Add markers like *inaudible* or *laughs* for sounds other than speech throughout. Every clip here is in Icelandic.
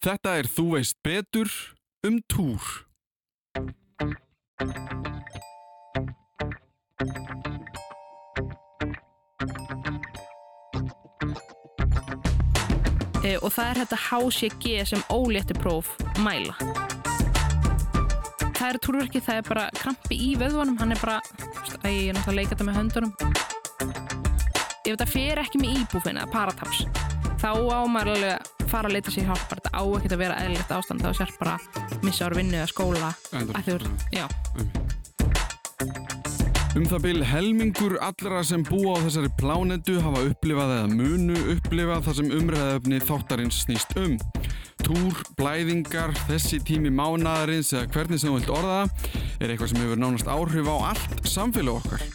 Þetta er Þú veist betur um túr. e, og það er þetta HCG sem ólétti próf mæla. Það er túrverki, það er bara krampi í vöðvunum, hann er bara, að ég er náttúrulega að leika þetta með höndunum. Ef þetta fer ekki með íbúfin eða parataps, þá á maður alveg að fara að leita sér hjálp, þetta á ekkert að vera eðlilegt ástand, þá sér bara missa ára vinnu eða skóla. Að þú, já, Um það byl helmingur allra sem búa á þessari plánetu hafa upplifað eða munu upplifað það sem umræðaöfni þáttarins snýst um. Túr, blæðingar, þessi tími mánaðarins eða hvernig sem þú vilt orða er eitthvað sem hefur nánast áhrif á allt samfélag okkar.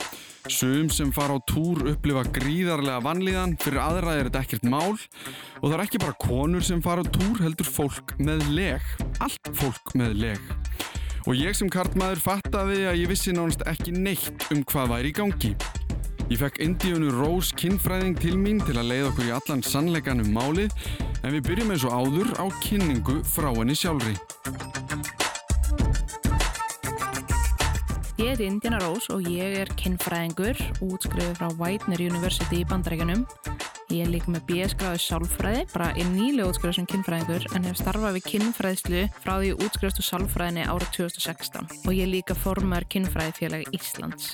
Sum sem fara á túr upplifa gríðarlega vanlíðan, fyrir aðra er þetta ekkert mál og það er ekki bara konur sem fara á túr heldur fólk með leg. Allt fólk með leg. Og ég sem kartmaður fattaði að ég vissi nánast ekki neitt um hvað væri í gangi. Ég fekk Indíunu Rós kinnfræðing til mín til að leiða okkur í allan sannleikan um málið en við byrjum eins og áður á kynningu frá henni sjálfri. Ég heiti Indiana Rose og ég er kinnfræðingur, útskriðið frá Whitener University í Bandarækjunum. Ég er líka með BS-gráðu sálfræði, bara er nýlega útskriðið sem kinnfræðingur en hef starfað við kinnfræðslu frá því útskriðastu sálfræðinni árið 2016 og ég er líka formar kinnfræðifélagi Íslands.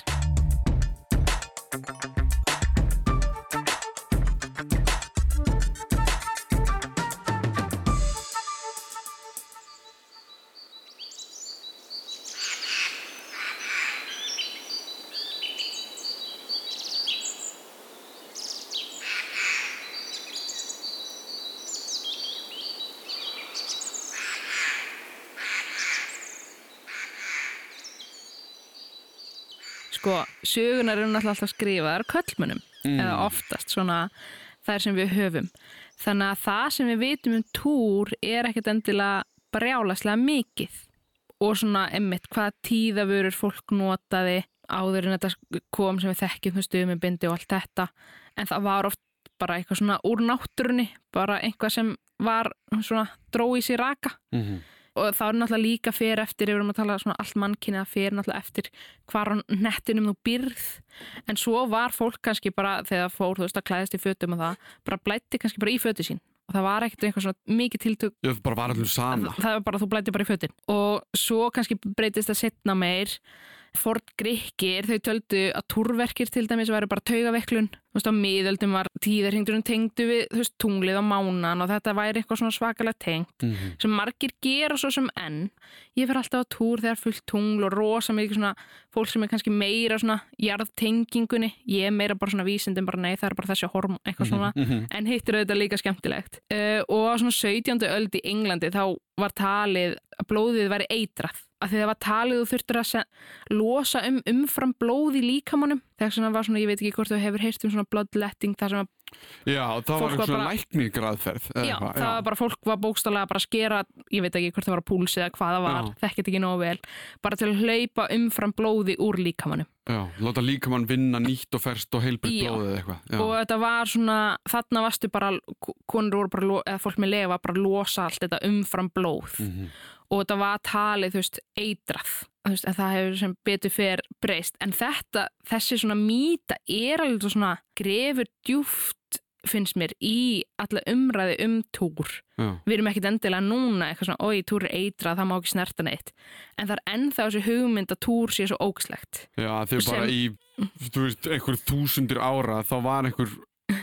Sko, sögunar eru náttúrulega alltaf skrifaðar köllmunum, eða oftast svona þær sem við höfum. Þannig að það sem við vitum um túr er ekkert endilega brjálaslega mikið og svona emmitt hvaða tíðavörur fólk notaði áður en þetta kom sem við þekkjum þú stuðmybindi og allt þetta en það var oft bara eitthvað svona úr náttúrunni bara eitthvað sem var svona drói sér raka Mm -hmm. Og það er náttúrulega líka fyrir eftir ef við erum að tala svona allt mannkynni að fyrir náttúrulega eftir hvar á nettinum þú byrð en svo var fólk kannski bara þegar fór þú veist að klæðast í fötum og það bara blætti kannski bara í fötu sín. Og það var ekkert eitthvað svona mikið tiltök Ég bara var allir sama. það var bara þú blætti bara í fötin. Og svo kannski breytist það setna meir Ford Grikkir, þau töldu að túrverkir til dæmis væri bara taugaveiklun þú veist á miðöldum var tíðarhingdurinn tengdu við þú veist tunglið á mánan og þetta væri eitthvað svona svakalega tengt Mhm. sem margir gera svo sem enn ég fer alltaf á túr þegar fullt tungl og rosa mikið svona fólk sem er kannski meira svona jarðtengingunni ég er meira bara svona vísindum bara nei það er bara þessi horm eitthvað svona Mhm. en hittir auðvitað líka skemmtilegt uh, og á svona 17. öld í Englandi þá var talið að blóðið væri eitrað af því það var talið þú þurftur að losa um umfram blóð í líkamannum þegar svona var svona, ég veit ekki hvort þú hefur heyrt um svona bloodletting þar sem að Já, það var eitthvað lækningraðferð. eða Já, eitthvað, það var bara fólk var bókstálega bara að skera, ég veit ekki hvort það var að púlsi eða hvað það var, Já. þekkit ekki nógu vel bara til að hlaupa umfram blóði úr líkamannum Já, láta líkamann vinna nýtt og ferst og heilbyggt Já. blóðið eða eitthvað. Já. og þetta var svona, þarna varstu bara konur voru bara, eða fólk með lega var bara að losa allt þetta umfram blóð Mhm. Og þetta var talið, þú veist, eitrað þú veist, en það hefur sem betur fer breyst, en þetta, þessi svona mýta er alveg svona grefur djúft finnst mér í alla umræði um túr Já. við erum ekkit endilega núna eitthvað svona, oi, túr er eitrað, það má ekki snerta neitt en það er ennþá þessi hugmynd að túr sé svo ógslegt Já, þegar bara í, þú veist, einhver þúsundir ára þá var einhver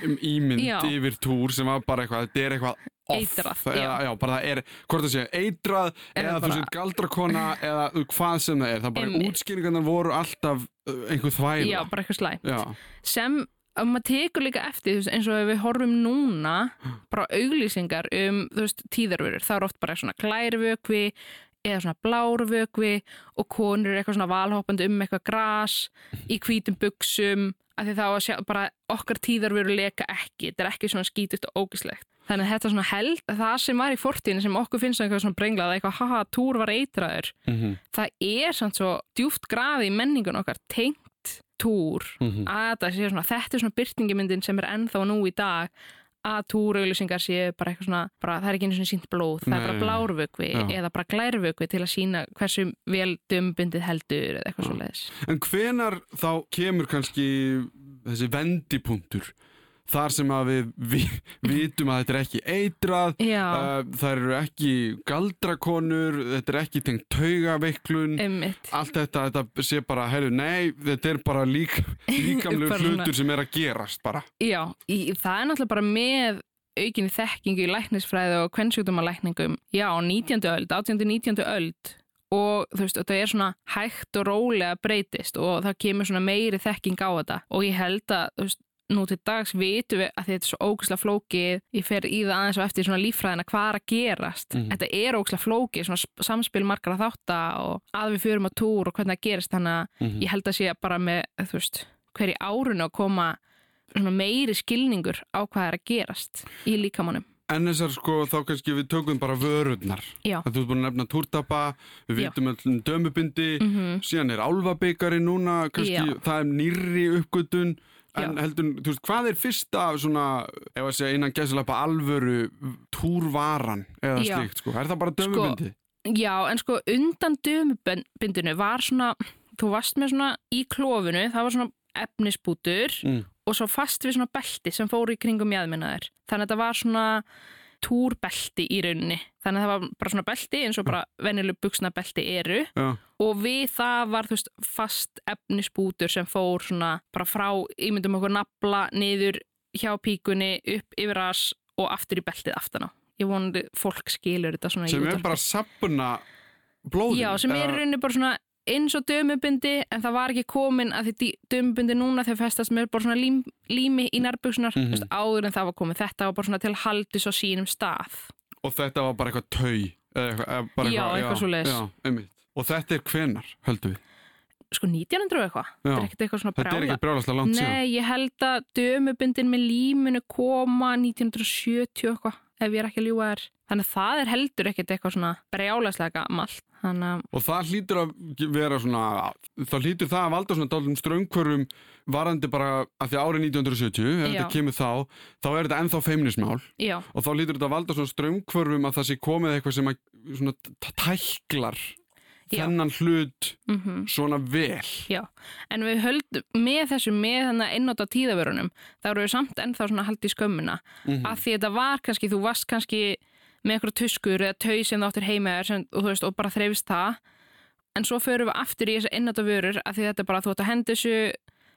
um ímynd Já. yfir túr sem var bara eitthvað, þetta er eitthvað off. Eitrað, Það- já. bara það er, hvort það sé, eitrað Eða eða þú sér galdrakona eða hvað sem það er, það bara útskýringarnar voru alltaf uh, einhver þvæla. já, bara eitthvað slæm Já, sem að maður tekur líka eftir veist, eins og við horfum núna bara auglýsingar um veist, tíðarvörur, það er oft bara svona glærvökvi eða svona blárvökvi og konur er eitthvað svona valhoppandi um eitthvað gras í hvítum buksum af því þá að sjá bara okkar tíðarvörur leka ekki, þetta er ekki svona skítugt og ógislegt. Þannig að þetta svona held það sem var í fortíðinu sem okkur finnst eitthvað svona brenglað eitthvað haha, túr var eitraður. Mhm, það er samt svo djúft grafi í menningun okkar tengt túr mhm. að þetta sé svona, þetta er svona byrtingimyndin sem er ennþá nú í dag að túrauðlýsingar séu bara eitthvað svona, bara, það er ekki einu svona sínt blóð, það er bara Nei. blárvökvi Já. eða bara glærvökvi til að sína hversu vel dumbundið heldur eða eitthvað Já. svo leiðis. En hvenar þá kemur kannski þessi vendipunktur þar sem að við, við vitum að þetta er ekki eitrað uh, það eru ekki galdrakonur þetta er ekki tengt taugaveiklun allt þetta, þetta sé bara, heyrðu, nei þetta er bara lík, *laughs* líkamlegu hlutur sem er að gerast bara Já, í, það er náttúrulega bara með aukinni þekkingu í læknisfræði og kvennsjúkdómalækningum, já, á 19. öld, 18. 19. öld og þú veist, þetta er svona hægt og rólega breytist og það kemur svona meiri þekking á þetta og ég held að, þú veist, nú til dags vitum við að þetta er svo ógæslega flókið ég fer í það aðeins og eftir svona líffræðina hvað er að gerast, Mhm. þetta er ógæslega flókið svona sp- samspil margar að þátta og að við förum á túr og hvernig það gerist þannig að Mhm. ég held að sé bara með, þú veist, hverju árunu að koma svona meiri skilningur á hvað er að gerast í líkamannum. En þessar sko, þá kannski við tökum bara vörurnar Já. að þú ert búin að nefna túrtapa við vitum öllum dömubindi Mm síðan er álfabikari núna kannski, Já. það er nýrri uppgötun en Já. heldur, þú veist, hvað er fyrsta svona, ef að segja innan gæðsalapa alvöru túrvaran eða Já. slíkt, sko, er það bara dömubindi? Já, en sko undan dömubindinu var svona, þú varst með svona í klófinu, það var svona efnisbútur Mm. og svo fast við svona belti sem fóru í kringum jæðminnaðir. Þannig að þetta var svona túrbelti í rauninni. Þannig að það var bara svona belti eins og bara venjuleg buksna belti eru. Já, og við það var þú veist fast efnisbútur sem fór svona bara frá, ímyndum okkur nafla niður hjá píkunni upp yfir ras og aftur í beltið aftan á. Ég vonandi fólk skilur þetta svona sem er bara sapna blóðin já, sem er rauninni bara svona eins og dömubindi en það var ekki komin að því dömubindi núna þegar festast með bara svona lím, lími í nærbuksunar mm -hmm. áður en það var komið þetta var bara svona til haldis á sínum stað og þetta var bara eitthvað tau eitthvað, bara Já, eitthvað svoleiðis. já, einmitt. og þetta er hvenar, höldum við sko 1900 og eitthvað, þetta er ekkert eitthvað svona þetta er brjála ekki brjálaslega langt síðan Nei, ég held að dömubindin með líminu koma 1970 eitthvað, ef ég er ekki að ljúga þér. Þannig að það er heldur ekkert eitthvað svona brjálæslega gamalt. Að, Og það hlýtur að vera svona, þá hlýtur það að valda svona dálum ströngkvörum varandi bara að því árið 1970, ef Já. þetta kemur þá, þá er þetta ennþá feimnismál já, og þá hlýtur þetta að valda svona ströngkvörfum að það sé komið eitthvað sem að svona tæklar þennan hlut mm svona vel. já. En við höldum með þessu, með þannig að einnóta tíðavörunum, þá eru við samt ennþá svona haldið skömmuna. Mhm. Af því þetta var kannski, þú varst kannski með eitthvað tuskur eða tau sem þú áttir heima þér sem, og, veist, og bara þreifist það. En svo förum við aftur í þessu einnóta vörur af því þetta er bara, þú átt að henda þessu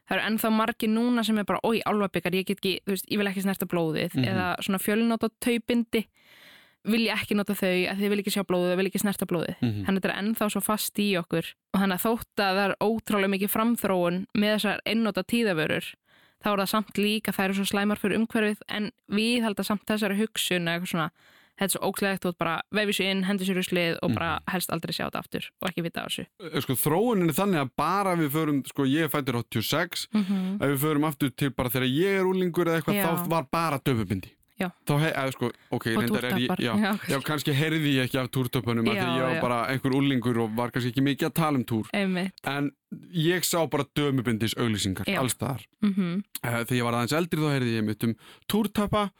það eru ennþá margir núna sem er bara oi, álfabikar, ég get ekki, þú veist, ég vil ekki snerta blóðið Mhm. eða svona fjölnóta taubindi vil ég ekki nota þau að þið vil ekki sjá blóðið, vil ekki snerta blóðið Mhm. þannig að þetta er ennþá svo fast í okkur og þannig að þótt að það er ótrúlega mikið framþróun með þessar einnóta tíðavörur þá er það samt líka, það eru svo slæmar fyrir umhverfið en við held að samt þessari hugsun eða eitthvað svona, þetta er svo þú ert bara vefið sér inn, hendur sér í slið og bara helst aldrei sjá þetta aftur og ekki vita á þessu Eh, Sko þróunin er þannig að bara við förum, sko ég er fættur 86, mm -hmm. ef við förum aftur til bara þegar ég er úlingur eða eitthvað, Já. þá var bara döfubindi. Já. Þá hef, eða sko, ok, Og reyndar er ég, já, Já. já, kannski heyrði ég ekki af túrtöpunum að því ég var bara einhver úlingur og var kannski ekki mikið að tala um túr. einmitt En ég sá bara dömubindis auglýsingar allstaðar. mm Uh, þegar ég var aðeins eldri þá heyrði ég mitt um túrtappa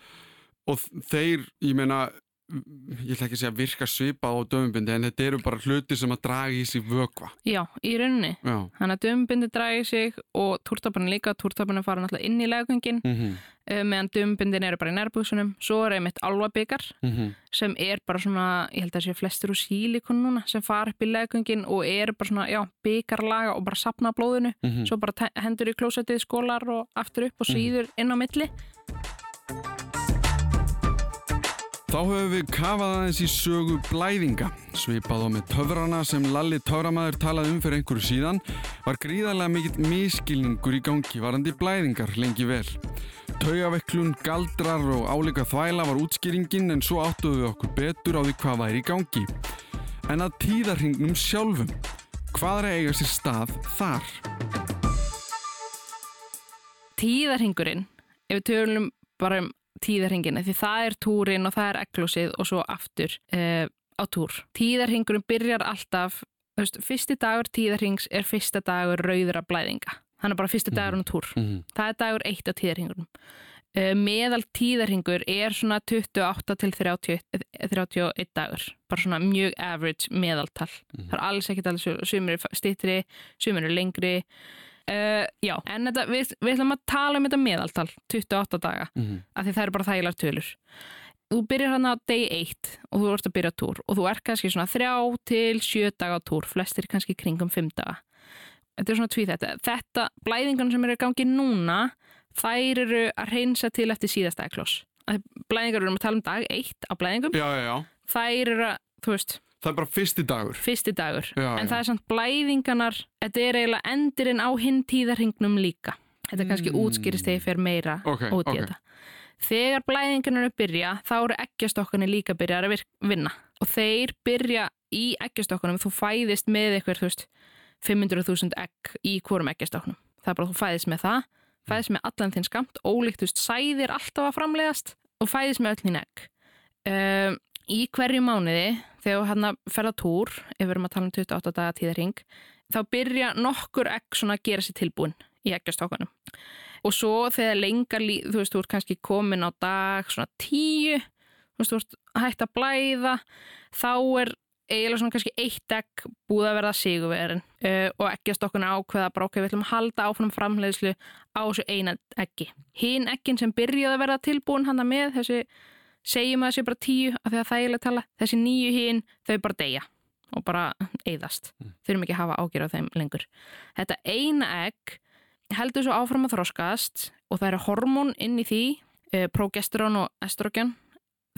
og þeir, ég meina, ég ætla ekki að segja virka svipað á dömubindi en þetta eru bara hluti sem að draga í sig vökva. já, í rauninni Já. þannig að dömbindi dragi sig og túrtaparinn líka, túrtaparinn fara náttúrulega inn í legungin Mm -hmm. uh, meðan dömbindin eru bara í nærbúsunum svo er einmitt álfabikar Mm sem er bara svona, ég held að sé flestir úr sílikon núna sem fara upp í legungin og eru bara svona, já, byggarlaga og bara sapna blóðinu, -hmm. svo bara hendur í klósettið skólar og aftur upp og síður inn á milli Þá höfum við kafað aðeins í sögu blæðinga. Svipað á með töfrana sem Lalli töframæður talaði um fyrir einhverju síðan var gríðarlega mikill miskilningur í gangi varandi blæðingar lengi vel. Taugaveiklun, galdrar og álíka þvæla var útskýringin en svo áttuðu við okkur betur á því hvað væri í gangi. En að tíðarhingnum sjálfum, hvað er að eiga sér stað þar? tíðarhingurinn, ef við tölum bara um tíðarhingin, því það er túrin og það er eglósið og svo aftur uh, á túr. Tíðarhingurinn byrjar alltaf, þú veist, fyrsti dagur tíðarhings er fyrsta dagur rauðra blæðinga. Hann er bara fyrsti dagur á túr. Mm -hmm. Það er dagur eitt á tíðarhingurum. Uh, meðal tíðarhingur er svona 28 til 30, 31 dagur bara svona mjög average meðaltal Mhm. það er alls ekkert alveg sumir er stittri, sumir er lengri uh, já, en þetta, við, við ætlum að tala um þetta meðaltal 28 daga, Mhm. af því það eru bara þægilar tölur. Þú byrjar hann á day 1 og þú ert að byrja túr og þú ert kannski svona 3 til 7 daga á túr flestir kannski kringum 5 daga. Þetta er svona tví þetta þetta, blæðingan sem eru í gangi núna þær eru að reynsa til eftir síðasta eklos blæðingar eru um að tala um dag 1 á blæðingum. Já, já, já. þær eru að, þú veist, Það er bara fyrsti dagur. fyrsti dagur Já, en já. það er samt blæðinganar þetta er eiginlega endurinn á hinn tíðarhingnum líka þetta kannski Mm. útskýrist þegar ég fer meira Ok, út í ok. þetta þegar blæðingarnar eru byrja þá eru eggjastokkarnir líka byrjar að vinna og þeir byrja í eggjastokkunum þú fæðist með eitthvað þú veist 500.000 egg í hvorum eggjastoknum það er bara þú fæðist með það fæðist með allan þinn skamt ólíkt þú veist sæðir alltaf að framlegast og fæðist með öll þín egg um, í hverju mánuði þegar hérna ferða túr ef við erum að tala um 28 daga tíðarhing þá byrja nokkur egg svona að gera sér tilbúin í eggjastokkunum. Og svo þegar lengar þú veist, þú ert kannski komin á dag svona tíu þú veist, þú ert hægt að blæða þá er eiginlega svona kannski eitt egg búið að verða sigurverin uh, og eggjastokkunni ákveða bara ok, við ætlum að halda áfram framleiðslu á þessu eina eggi. Hinn eggin sem byrjaði að verða tilbúin hana með þessi, segjum að þessi bara tíu af því að það er eiginlega tala, þessi nýju hinn þau bara deyja og bara eyðast. Þurfum ekki að hafa ágjör á þeim lengur. Þetta eina egg heldur svo áfram að þroskast og það eru hormón inn í því eh, prógesterón og estrogen.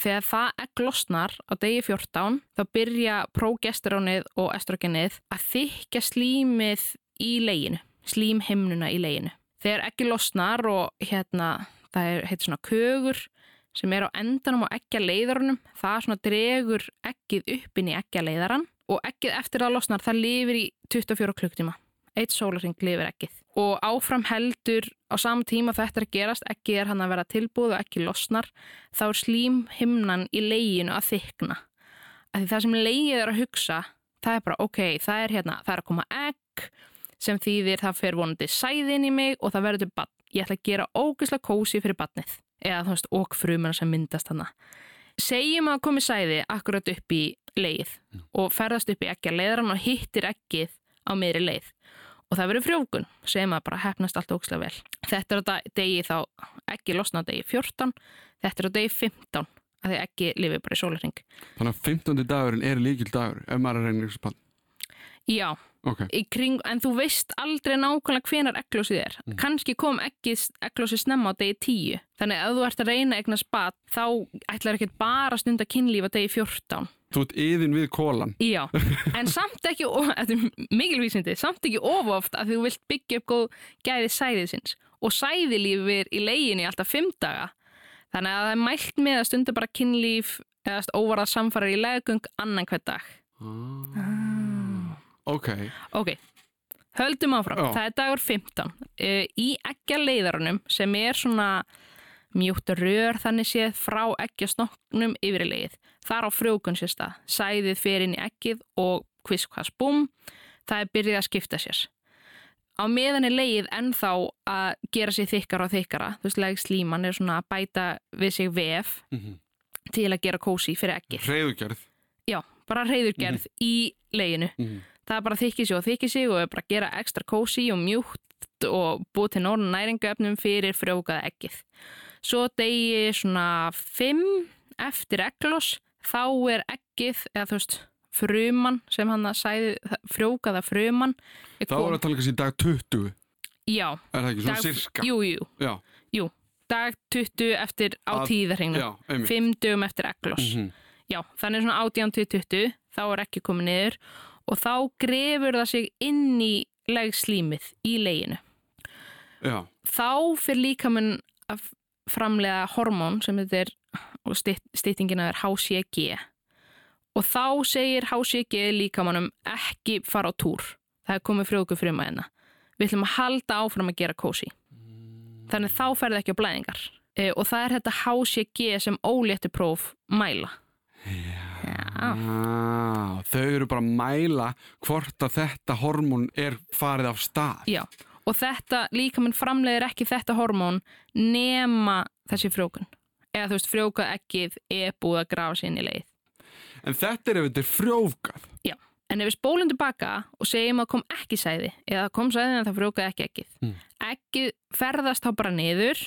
Þegar það egg losnar á degi 14 þá byrja prógesterónið og estrogenið að þykja slímið í leginu slímhimnuna í leginu. Þegar eggi losnar og hérna það heitir svona kögur sem er á endanum á eggja leiðarunum það svona dregur eggið upp inn í eggja leiðaran og eggið eftir það losnar það lifir í 24 klukktíma eitt sólarring lifir ekkið og áfram heldur á saman tíma þetta er að gerast, ekki er hann að vera tilbúð og ekki losnar, þá er slímhimnan í leginu að þykna því það sem legið er að hugsa það er bara ok, það er hérna það er að koma egg sem þýðir það fer vonandi sæðin í mig og það verður bann, ég ætla að gera ógeðslega kósi fyrir bannið, eða þú veist okk frumuna sem myndast hana segjum að komi sæði akkurat upp í leið og ferðast upp í eggja leiðran og hittir eggið á meiri leið og það verður frjókun sem að bara hefnast allt ógislega vel. Þetta er á degi þá ekki losna á degi 14, þetta er á degi 15 að því ekki lifið bara í sólarring. Þannig að 15. dagurinn er líkil dagur ef maður er að spann. Já, Ok, í kring, en þú veist aldrei nákvæmlega hvenar egglósið er. Mm. Kannski kom egglósið snemma á degi 10, þannig að ef þú ert að reyna eignar spat þá ætlar ekki bara að stunda kynlíf á degi 14. þú ert yðin við kólan. Já, en samt ekki, *laughs* er mikilvísindi, samt ekki ofoft að þú vilt byggja upp góð gæði sæðisins og sæðilífir í leiginni alltaf fimm daga. Þannig að það er mælt með að stunda bara kynlíf eða óvarað samfærar í legung annan hver dag. Ok, Ok, höldum áfram. Já. Það er dagur 15. Uh, í eggja leiðarunum sem er svona mjúkt rör þannig séð frá eggjastoknum yfir í leið. Þar á frjókun sér stað. Sæðið fer inn í eggið og kviskvast búm. Það er byrjið að skipta sér. Á meðan er leið ennþá að gera sér þykkara og þykkara. Þú veist, leg slíman er svona að bæta við sig vef Mhm. til að gera kósi fyrir eggið. reyðugjörð. Já, bara reyðurgerð í leginu Mhm. Það er bara þykki sig og þykki sig og bara að gera ekstra kósi og mjúkt og búið til norðan næringaöfnum fyrir frjókaða ekkið. Svo degi svona 5 eftir egglos þá er ekkið, eða þú veist fruman sem hann að sæði frjókaða fruman er Þá er að tala kannski dag 20, Já, er það ekki svona dag- sirka? jú, jú, Já, jú dag 20 eftir á Að- tíðarhengnu já, einmitt. 5 dögum eftir egglos Mhm. Já, þannig svona 18 til 20 þá er ekki komið niður og þá grefur það sig inn í legslímið í leginu. Já, Þá fyrir líkamann að framlega hormón sem þetta er og stytt, styttingina er HCG og þá segir HCG líkamannum ekki fara á túr. Það er komið frjóku fruma hérna. Við ætlum að halda áfram að gera kósi. Þannig þá ferði ekki á blæðingar. E, og það er þetta HCG sem óléttu próf mæla. Ah, þau eru bara að mæla hvort að þetta hormón er farið af stað. Já, og þetta líkamann framleiðir ekki þetta hormón nema þessi frjókun eða þú veist frjókað ekkið er búið að grafa sér inn í leið En þetta er ef þetta er frjófgað. en ef við spólum tilbaka og segjum að kom ekki sæði eða kom sæði en það frjókað ekki ekkið Mm. ekkið ferðast þá bara niður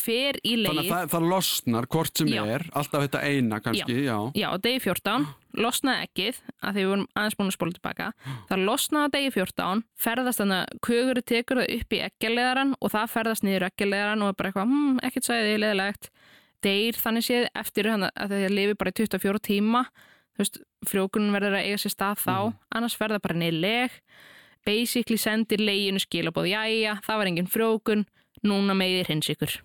fer í leið Þannig að það, það losnar hvort sem Já. er, alltaf þetta eina kannski, já. Já, á degi 14 losnaði ekkið að því við vorum aðeins búin að spóla tilbaka. Það losnaði degi 14 ferðast þannig að köguri tekur það upp í ekkjaleðaran og það ferðast niður ekkjaleðaran og er bara eitthvað, hm, ekkert sæði, leðilegt deyr þannig séð eftir hann að það lifi bara í 24 tíma. Þú veist, frjókunum verður að eiga sér stað þá. Annars ferða bara niður leg. Basically sendir leginu skilabóð jæja, það var engin frjókun núna megið hins ykkur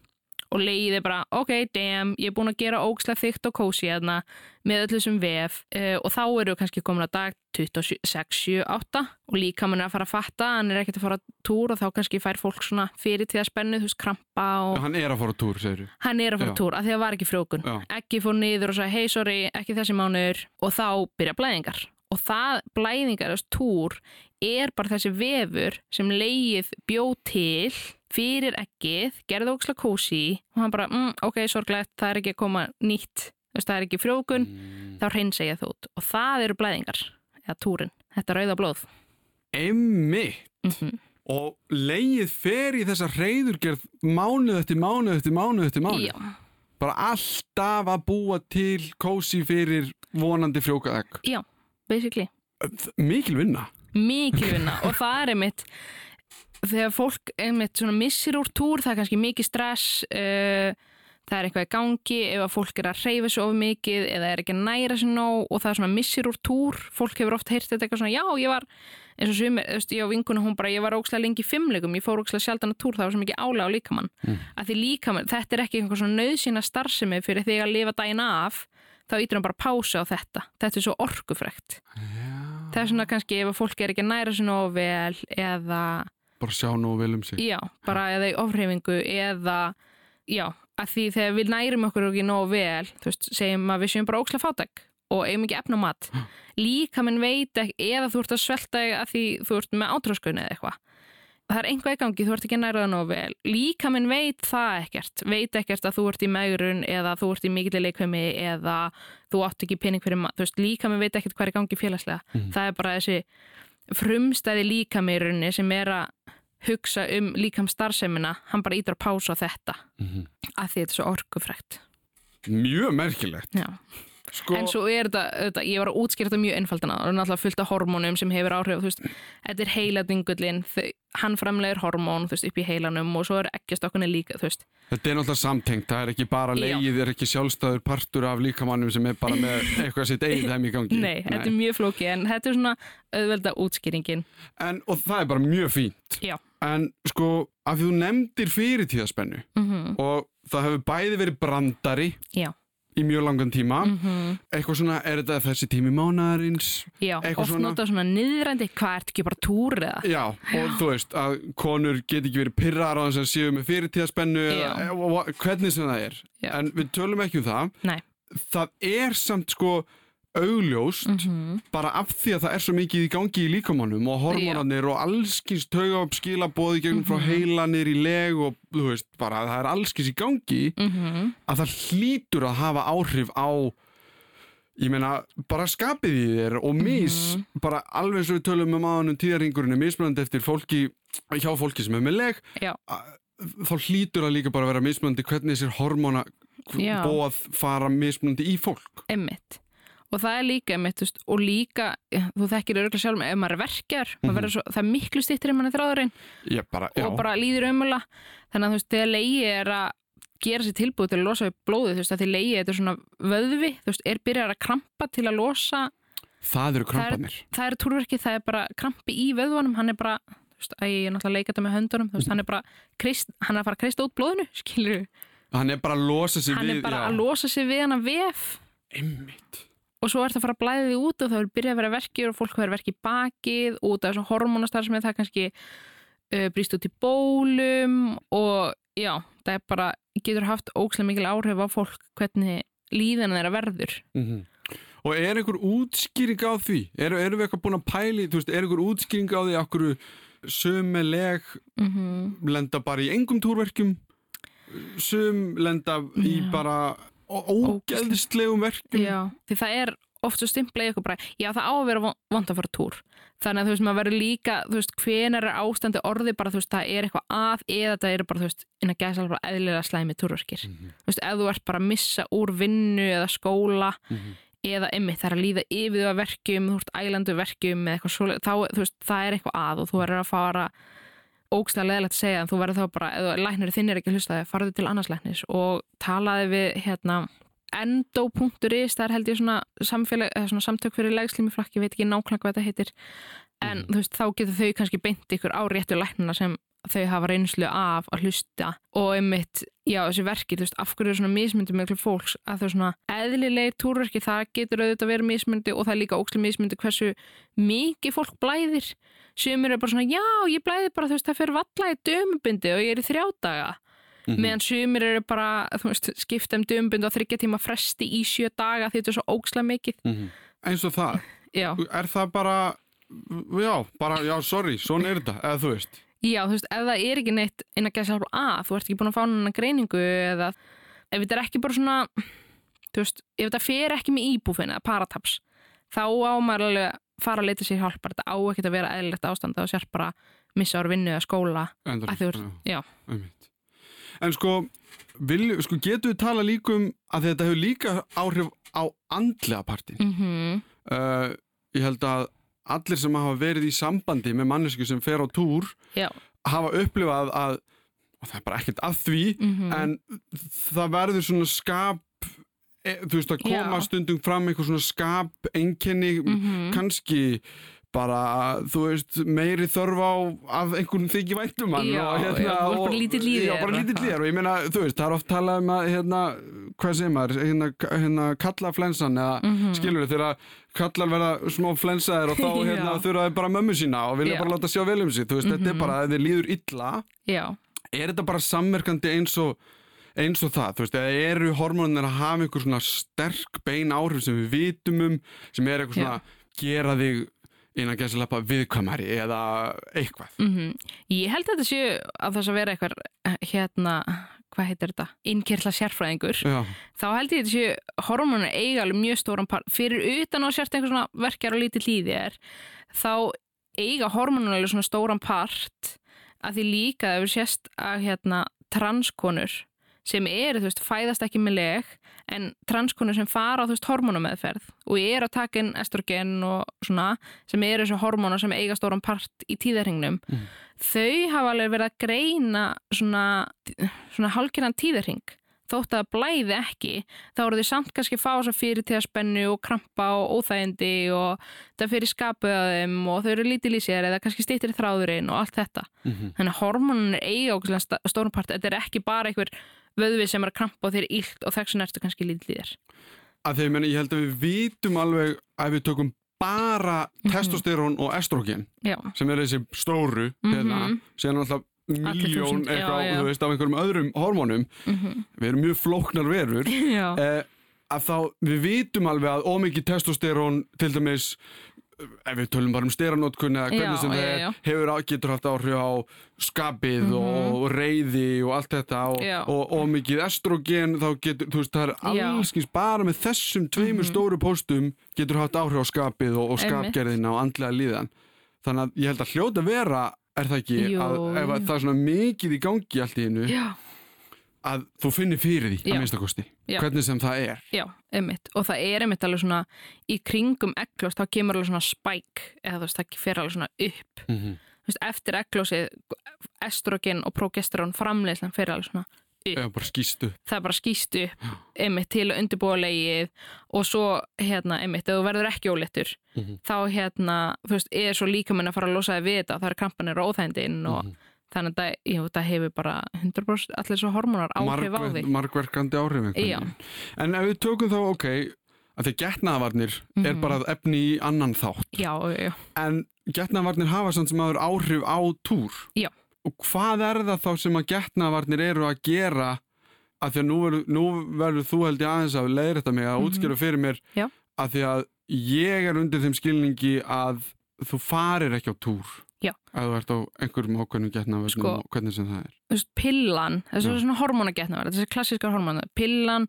og legið er bara, ok, damn, ég er búin að gera ógslega þygt og kósi hérna með öllu sem vef. Uh, og þá eru við kannski komin á dag 26, 7, 8 og líka mann er að fara að fatta hann er ekkert að fara á túr og þá kannski fær fólk svona fyrir til að spennu, þú veist, krampa og Hann er að fara á túr, segir þú. hann er að fara á túr af því að það var ekki frjókun ekki fór niður og sagði, hei, sorry, ekki þessi mánuður. Og þá byrja blæðingar. Og það, blæðingar, þess túr er bara þessi vefur sem leið bjó til fyrir ekkið, gerði óksla kósi og hann bara, mm, ok, sorglegt það er ekki að koma nýtt, það er ekki frjókun Mm. þá reynsa ég það út og það eru blæðingar, eða túrin þetta rauða blóð Einmitt. mm Og leið fer í þessa reyðurgerð mánuð eftir mánuð eftir mánuð eftir mánuð. Já, Bara alltaf að búa til kósi fyrir vonandi frjókað egg. já, basically Mikil vinna. mikil vinna og það er einmitt þegar fólk einmitt svona missir úr túr það er kannski mikið stress uh, það er eitthvað í gangi ef að fólk er að reyfa svo of mikið eða er ekki að næra sér nóg og það er svona missir úr túr fólk hefur oft heyrt þetta eitthvað svona já ég var eins og sumir, þú veist, ég á vinkuna hún bara ég var ókslega lengi í fimmleikum, ég fór ókslega sjaldan að túr það var svo mikið álega á líkamann. Mm. að því líkamann, þetta er ekki einhver svona nöðsýna starfsemi fyrir þig að lifa daginn af þá ítur hann bara pása á þetta. Þetta er svo orkufrekt. Það er svona kannski ef að fólk er ekki að næra sér nógu vel eða, Bara sjá nú vel um sig. já, bara eða í ofreifingu eða, já að því þegar við nærum okkur ekki nógu vel þú veist, segjum að við séum bara ókslega fátæk og eigum ekki efna á mat. Líka minn veit ekki, eða þú ert að svelta að því þú ert með átráskunni eða eitthvað. Það er einhvað í gangi, þú ert ekki það nógu vel. Líka minn veit það ekkert veit ekkert að þú ert í megrun eða þú ert í mikill leikvemi eða þú átt ekki pening fyrir maður, líka minn veit ekkert hvað er gangi félagslega, Mhm. það er bara þessi frumstæði líkamýrunni sem er að hugsa um líkam starfsemina, hann bara ítur að pása þetta Mhm. að því þetta er svo orkufrækt Mjög merkilegt. Já. Sko, en svo er þetta, þetta, ég var að útskýra þetta mjög einfaldan að það er náttúrulega fullt af hormónum sem hefur áhrif, þú veist, þetta er heiladingullin hann framlegir hormón, þú veist, upp í heilanum og svo er ekkjastokkunni líka, þú veist þetta er náttúrulega samtengt. Það er ekki bara leið, er ekki sjálfstæður partur af líkamannum sem er bara með *laughs* eitthvað sitt eigið þeim í gangi. Nei, þetta er mjög flóki, en þetta er svona auðvelda útskýringin En, og það er bara mjög fínt. Já. En sko, af því þú nefndir fyrirtíðaspennu mm og það hefur bæði verið brandari Já. Í mjög langan tíma. mm Eitthvað svona, er þetta þessi tími mánaðarins? Já, oft svona- nota svona niðrandi, hvað ert ekki bara túr eða? Já, og þú veist að konur get ekki verið pyrrar á þess að séu með fyrirtíðaspennu Já. eða hvernig sem það er. Já. En við tölum ekki um það. Nei. Það er samt sko augljóst Mm bara af því að það er svo mikið í gangi í líkamannum og hormonarnir og allskins tauga upp skilabóði gegnum frá Mhm. heilanir í leg og þú veist bara það er allskins í gangi -hmm. að það hlýtur að hafa áhrif á ég meina bara skapið í þér og mis Mhm. bara alveg og við tölum um aðanum tíðarringurinn er mismunandi eftir fólki hjá fólki sem er með leg Já. að- þá hlýtur að líka bara vera mismunandi hvernig þessir hormona Já. bóð fara mismunandi í fólk Emmitt. Og það er líka veist, og líka, þú þekkir örgulega sjálf, ef maður er verkjar, Mhm. mm svo, það er miklu stýttir ef maður er þráðurinn og bara líður ömulega. Þannig að þú veist, þegar leiði er að gera sér tilbúið til að losa upp blóðið, þú veist, að því leiði þetta er svona vöðvi, þú veist, er byrjar að krampa til að losa, það eru krampanir það er túrverki, það er bara krampi í vöðvanum, hann er bara, þú veist, að ég er náttúrulega að leika þetta með höndunum, þú veist, hann er bara, krist, hann er að fara að kreista út blóðinu, *laughs* skilur hann er bara að losa sig hann við er bara já. að losa sig við hann að vef Einmitt. Og svo ert að fara að blæði því út og það vil byrja að vera verkir og fólk verður verki í bakið út af þessu hormonastar sem er það kannski uh, brýst út í bólum og já, það er bara getur haft ókslega mikil áhrif á fólk hvernig líðan þeirra verður Mhm. Og er einhver útskýring á því? Eru, eru við eitthvað búin að pæli, þú veist, er einhver útskýring á því okkur sömuleg mm lenda bara í engum túrverkjum? sum lenda í Já. bara ó- ógeðslegum verkum Já, því það er oft svo stimpla í ykkur bara, já það á að vera von- vont að fara túr þannig að þú veist, maður verður líka þú veist, hvenar er ástandi orði bara þú veist, það er eitthvað að eða það eru bara, þú veist, inn að gæsa bara eðlilega slæmi túrverkir Mhm. þú veist, ef þú ert bara að missa úr vinnu eða skóla Mhm. eða emmitt, það er að líða yfir þú að verkjum þú ert ælandu verkjum eða eitthvað svo þá, þú veist, það er eitthvað að og þú verður að fara ógstlega leðilegt að segja en þú verður þá bara, ef læknir þinn er ekki að hlusta það, farðu til annars læknis og talaði við hérna endo.is, það er held ég svona samfélag, eða svona samtök fyrir legslímiflakk ég veit ekki nákvæmlega hvað þetta heitir en Mhm. þú veist, þá getur þau kannski beint ykkur á réttu læknina sem þau hafa reynslu af að hlusta og einmitt, já þessi verki, þú veist, af hverju er svona mismyndi með ykkur fólks? Að þau svona eðlilegir túrverki, það getur auðvitað verið mismyndi og það er líka ókslega mismyndi hversu mikið fólk blæðir. Sumir er bara svona, já, ég blæði bara þú veist, það fyrir valla í dömubindi og ég er í þrjá daga. Mhm. meðan sumir eru bara, veist, skipta um dömubindi og þryggja tíma fresti í sjö daga því þetta er svo ókslega mikið. Mhm. eins og það. Er það bara já, bara, já, sorry, svona er þetta eða þú veist já, þú veist, ef það er ekki neitt inn að gæsa alveg að, þú ert ekki búin að fá hana greiningu eða ef þetta er ekki bara svona þú veist, ef þetta fer ekki með íbúfin eða parataps, þá á maður alveg að fara að leita sér hjálpar, þetta á ekkert að vera eðlilegt ástand að þú sér bara missa ára vinnu eða skóla. Endar, að þú ert, já, einmitt. en sko, vil, sko getur við tala líka um að þetta hefur líka áhrif á andlega partin mhm. Uh, ég held að allir sem hafa verið í sambandi með mannesku sem fer á túr já, hafa upplifað að og það er bara ekkert að því mhm en það verður svona skap e, þú veist að koma Já. stundum fram eitthvað svona skap einkenni Mhm. kannski bara, þú veist, meiri þörf á af einhvern þykji væntum hann Já, og hérna já, ert bara og- lítill í Já, bara og eitthvað. þér og ég meina, þú veist, það er oft talað um að hérna, hvað segir maður hérna, hérna kalla flensan eða Mhm. skilur þið, þegar kallar verða smá flensaðir og þá *laughs* hérna Já. þurfa þið bara mömmu sína og vilja bara láta sjá vel um sig, þú veist, þetta er Mhm. bara að þið líður illa já, er þetta bara samverkandi eins og eins og það, þú veist, eða eru hormónir að hafa einhver svona sterk bein áhrif sem við vitum um, sem er eitthvað svona gera þig innan gæsa lappa viðkvæmari eða eitthvað. Mhm. Ég held þetta séu að þess að vera eitthvað hérna, hvað heitir þetta? Innkirtla sérfræðingur. Já, þá held ég þetta séu hormónur eiga alveg mjög stóran part. Fyrir utan á sért einhver svona verkjar og lítið líði er þá eiga hormónur alveg svona stóran part að því líka það hefur sést að hérna transkonur sem eru, þú veist, fæðast ekki með leg en transkonur sem fara á, þú veist, hormónumeðferð og eru að taka inn estrogen og svona, sem eru þessu hormónar sem eiga stóran part í tíðarhingnum Mhm. þau hafa alveg verið að greina svona, svona hálfgerðan tíðarhing þótt að það blæði ekki þá eru þau samt kannski að fá þess að fyrir tíðaspennu og krampa og óþægindi og það fyrir skapuð að þeim og þau eru lítil í sér eða kannski stýttir þráðurinn og allt þetta Mhm. þannig að hormónin er eiga stórum part þetta er ekki bara einhver vöðvi sem er að krampa og þeir eru illt og þess vegna ertu kannski þér að því ég held að við vitum alveg að við tökum bara Mhm. testosterón og estrogen já, sem er þessi stóru hérna, Mhm. síðan alltaf miljón eitthvað, veist, af einhverjum öðrum hormónum mm við erum mjög flóknar verur *laughs* já. eh, að þá við vitum alveg að ómikið testosterón til dæmis ef við tölum bara um steranótkun eða hvernig Já, sem það er, hefur getur haft áhrif á skapið Mhm. og reyði og allt þetta og, og, og mikið estrogen þá getur, þú veist, það er allskins bara með þessum tveimur Mhm. stóru póstum getur haft áhrif á skapið og, og skapgerðina og andlega líðan. Þannig að ég held að hljóta vera er það ekki, að ef að það er svona mikið í gangi allt í einu já, að þú finnir fyrir því, Já. að minnstakosti hvernig sem það er já, og það er einmitt alveg svona í kringum eglós þá kemur alveg svona spike eða þú veist, það fer alveg svona upp mm -hmm. þú veist, eftir eglósið estrogen og progesterón framleiðslan fer alveg svona skýstu það er bara skýst upp einmitt til að undirbúa leið og svo hérna einmitt, ef þú verður ekki óléttur Mhm. þá hérna, þú veist, er svo líkaminn að fara að losa þig við þetta, það er krampanir og óþægindin og Mhm. Þannig að jú, það hefur bara 100% allir svo hormonar áhrif á þig margverkandi áhrif en ef við tökum þá ok að því getnaðvarnir er Mhm. bara efni í annan þátt já, já, en getnaðvarnir hafa samt sem aður áhrif á túr Já. og hvað er það þá sem að getnaðvarnir eru að gera að því að nú verður, þú held ég aðeins að leiðir þetta mig að Mhm. útskjöru fyrir mér Já. að því að ég er undir þeim skilningi að þú farir ekki á túr Já. Ef þú ert á einhverjum ákveðnum getnaverðnum Sko. og hvernig sem það er. veist, pillan, þessi svona hormónagetnaverð, þessi klassískar hormóna, pillan,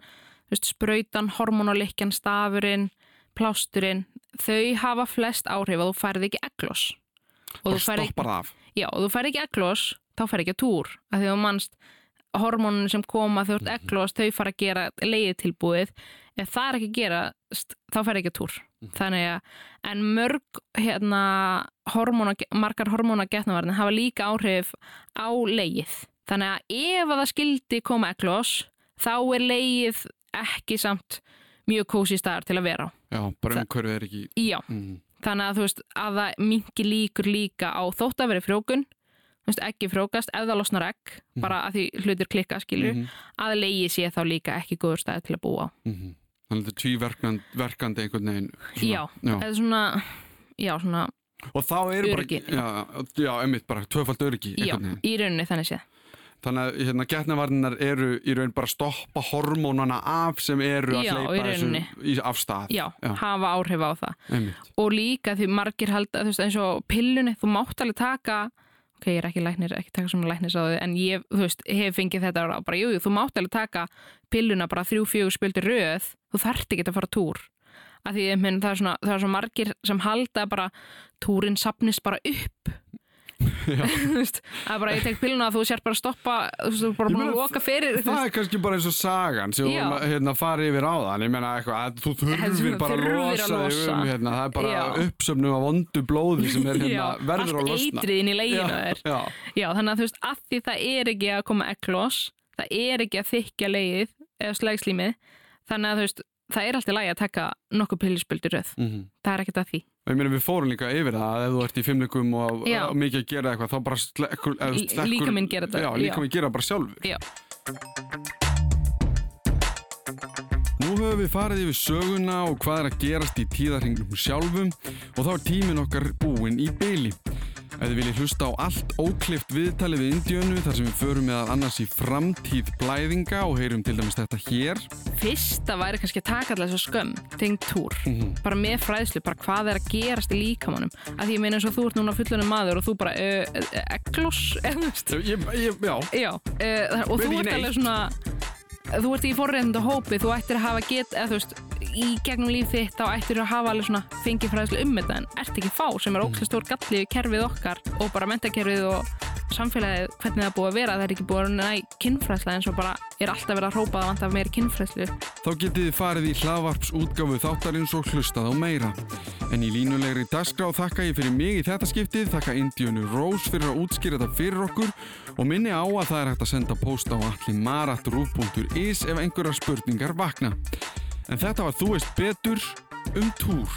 veist, sprautan, hormónalikjan, stafurinn, plásturinn, þau hafa flest áhrif að þú færið ekki eglos. Og þú færð ekki, já, og þú færið ekki eglos, þá færið ekki að túr. Af því að mannst hormónin sem koma þú ert eglos, þau fara að gera leiði tilbúið. Ef það er ekki að gera, þá færið ekki að túr. Þannig að, en mörg, hérna, hormóna, margar hormónagetnaverðin hafa líka áhrif á leið. Þannig að ef að það skildi koma eglos, þá er leið ekki samt mjög kósi staðar til að vera á. Já, bara umhverfið er ekki... Já, Mm. þannig að þú veist að það mingi líkur líka á þótt að vera frjókun, þú veist ekki frjókast ef það losnar egg, bara að því hlutir klikka skilur, Mhm. að leið sé þá líka ekki góður staðar til að búa á. Mhm. Þannig að þetta er tvíverkandi verkandi einhvern veginn. svona. Já, eða svona, já, svona, Og þá eru bara... Öryggi. Já, já, einmitt bara tvöfald öryggi já, einhvern veginn. í rauninni þannig séð. Þannig að hérna, getnavarnar eru í raun bara að stoppa hormónana af sem eru að Já, hleypa þessu rauninni. í, af stað. Já, Já. hafa áhrif á það. Einmitt. og líka því margir halda þú veist, eins og pillunni, þú mátt alveg taka ok, ég er ekki læknir, ekki taka svona þau en ég, þú veist, hef fengið þetta bara, jú, jú, þú mátt alveg taka pilluna bara þrjú, fjögur spildi röð þú þarft ekki að fara túr. Að því, minn, það er svona, það er svo margir sem halda bara, túrin sapnist bara upp *laughs* þú veist, að bara ég tek pilluna að þú sér bara að stoppa, þú veist, þú er bara búin að loka fyrir, þú Það er kannski bara eins og sagan sem Já. að hérna, fara yfir á þann. Ég meina eitthvað, að þú þurfir bara að losa þig um hérna. Það er bara uppsöfnum af vondu blóði sem er hérna, verður að allt losna. eitrið inn í leginu þér Já, Já, þannig að þú veist, að því það er ekki að koma eklos, það er ekki að þykja leið eða slegslímið, þannig að þú veist, það er alltaf lægi að taka nokkuð pillispöldur röð. mm Það er ekkert að því. Ég meina við fórum líka yfir það að ef þú ert í fimmleikum og, og mikið að gera eitthvað þá bara slekkur, slekkur líkaminn gera þetta, líka minn gera bara sjálfur Já. Nú höfum við farið yfir söguna og hvað er að gerast í tíðarhingnum sjálfum og þá er tíminn okkar búinn í byli. Ef þið viljið hlusta á allt óklift viðtalið við Indíönu þar sem við förum meðal annars í framtíð blæðinga og heyrum til dæmis þetta hér. Fyrsta væri kannski að taka alltaf þessu skömm, tengd túr, Mhm. bara með fræðslu, bara hvað er að gerast í líkamannum. Að því ég meina eins og þú ert núna fullunum maður og þú bara, uh, uh, eklos, eða þú veist, ég, já, Já, uh, og þú ert alveg svona þú ert í forreynda hópi, þú ættir að hafa get, eða þú veist, í gegnum líf þitt þá ættir að hafa alveg svona fengið fræðslu um þetta en ert ekki fá sem er ókslega stór galli í kerfið okkar og bara mentakerfið og samfélagið hvernig það búið að vera það er ekki búið að næ kynfræðsla eins og bara er alltaf verið að hrópa að vanta meiri kynfræðslu þá getið þið farið í hlaðvarps útgáfu þáttarins og hlustað á meira. En í línulegri dagskrá þakka ég fyrir mig í þetta skiptið, þakka Indíönu Rós fyrir að útskýra þetta fyrir okkur og minni á að það er hægt að senda post á allimarat.ruf.is ef einhverjar spurningar vakna. En þetta var Þú veist betur um túr.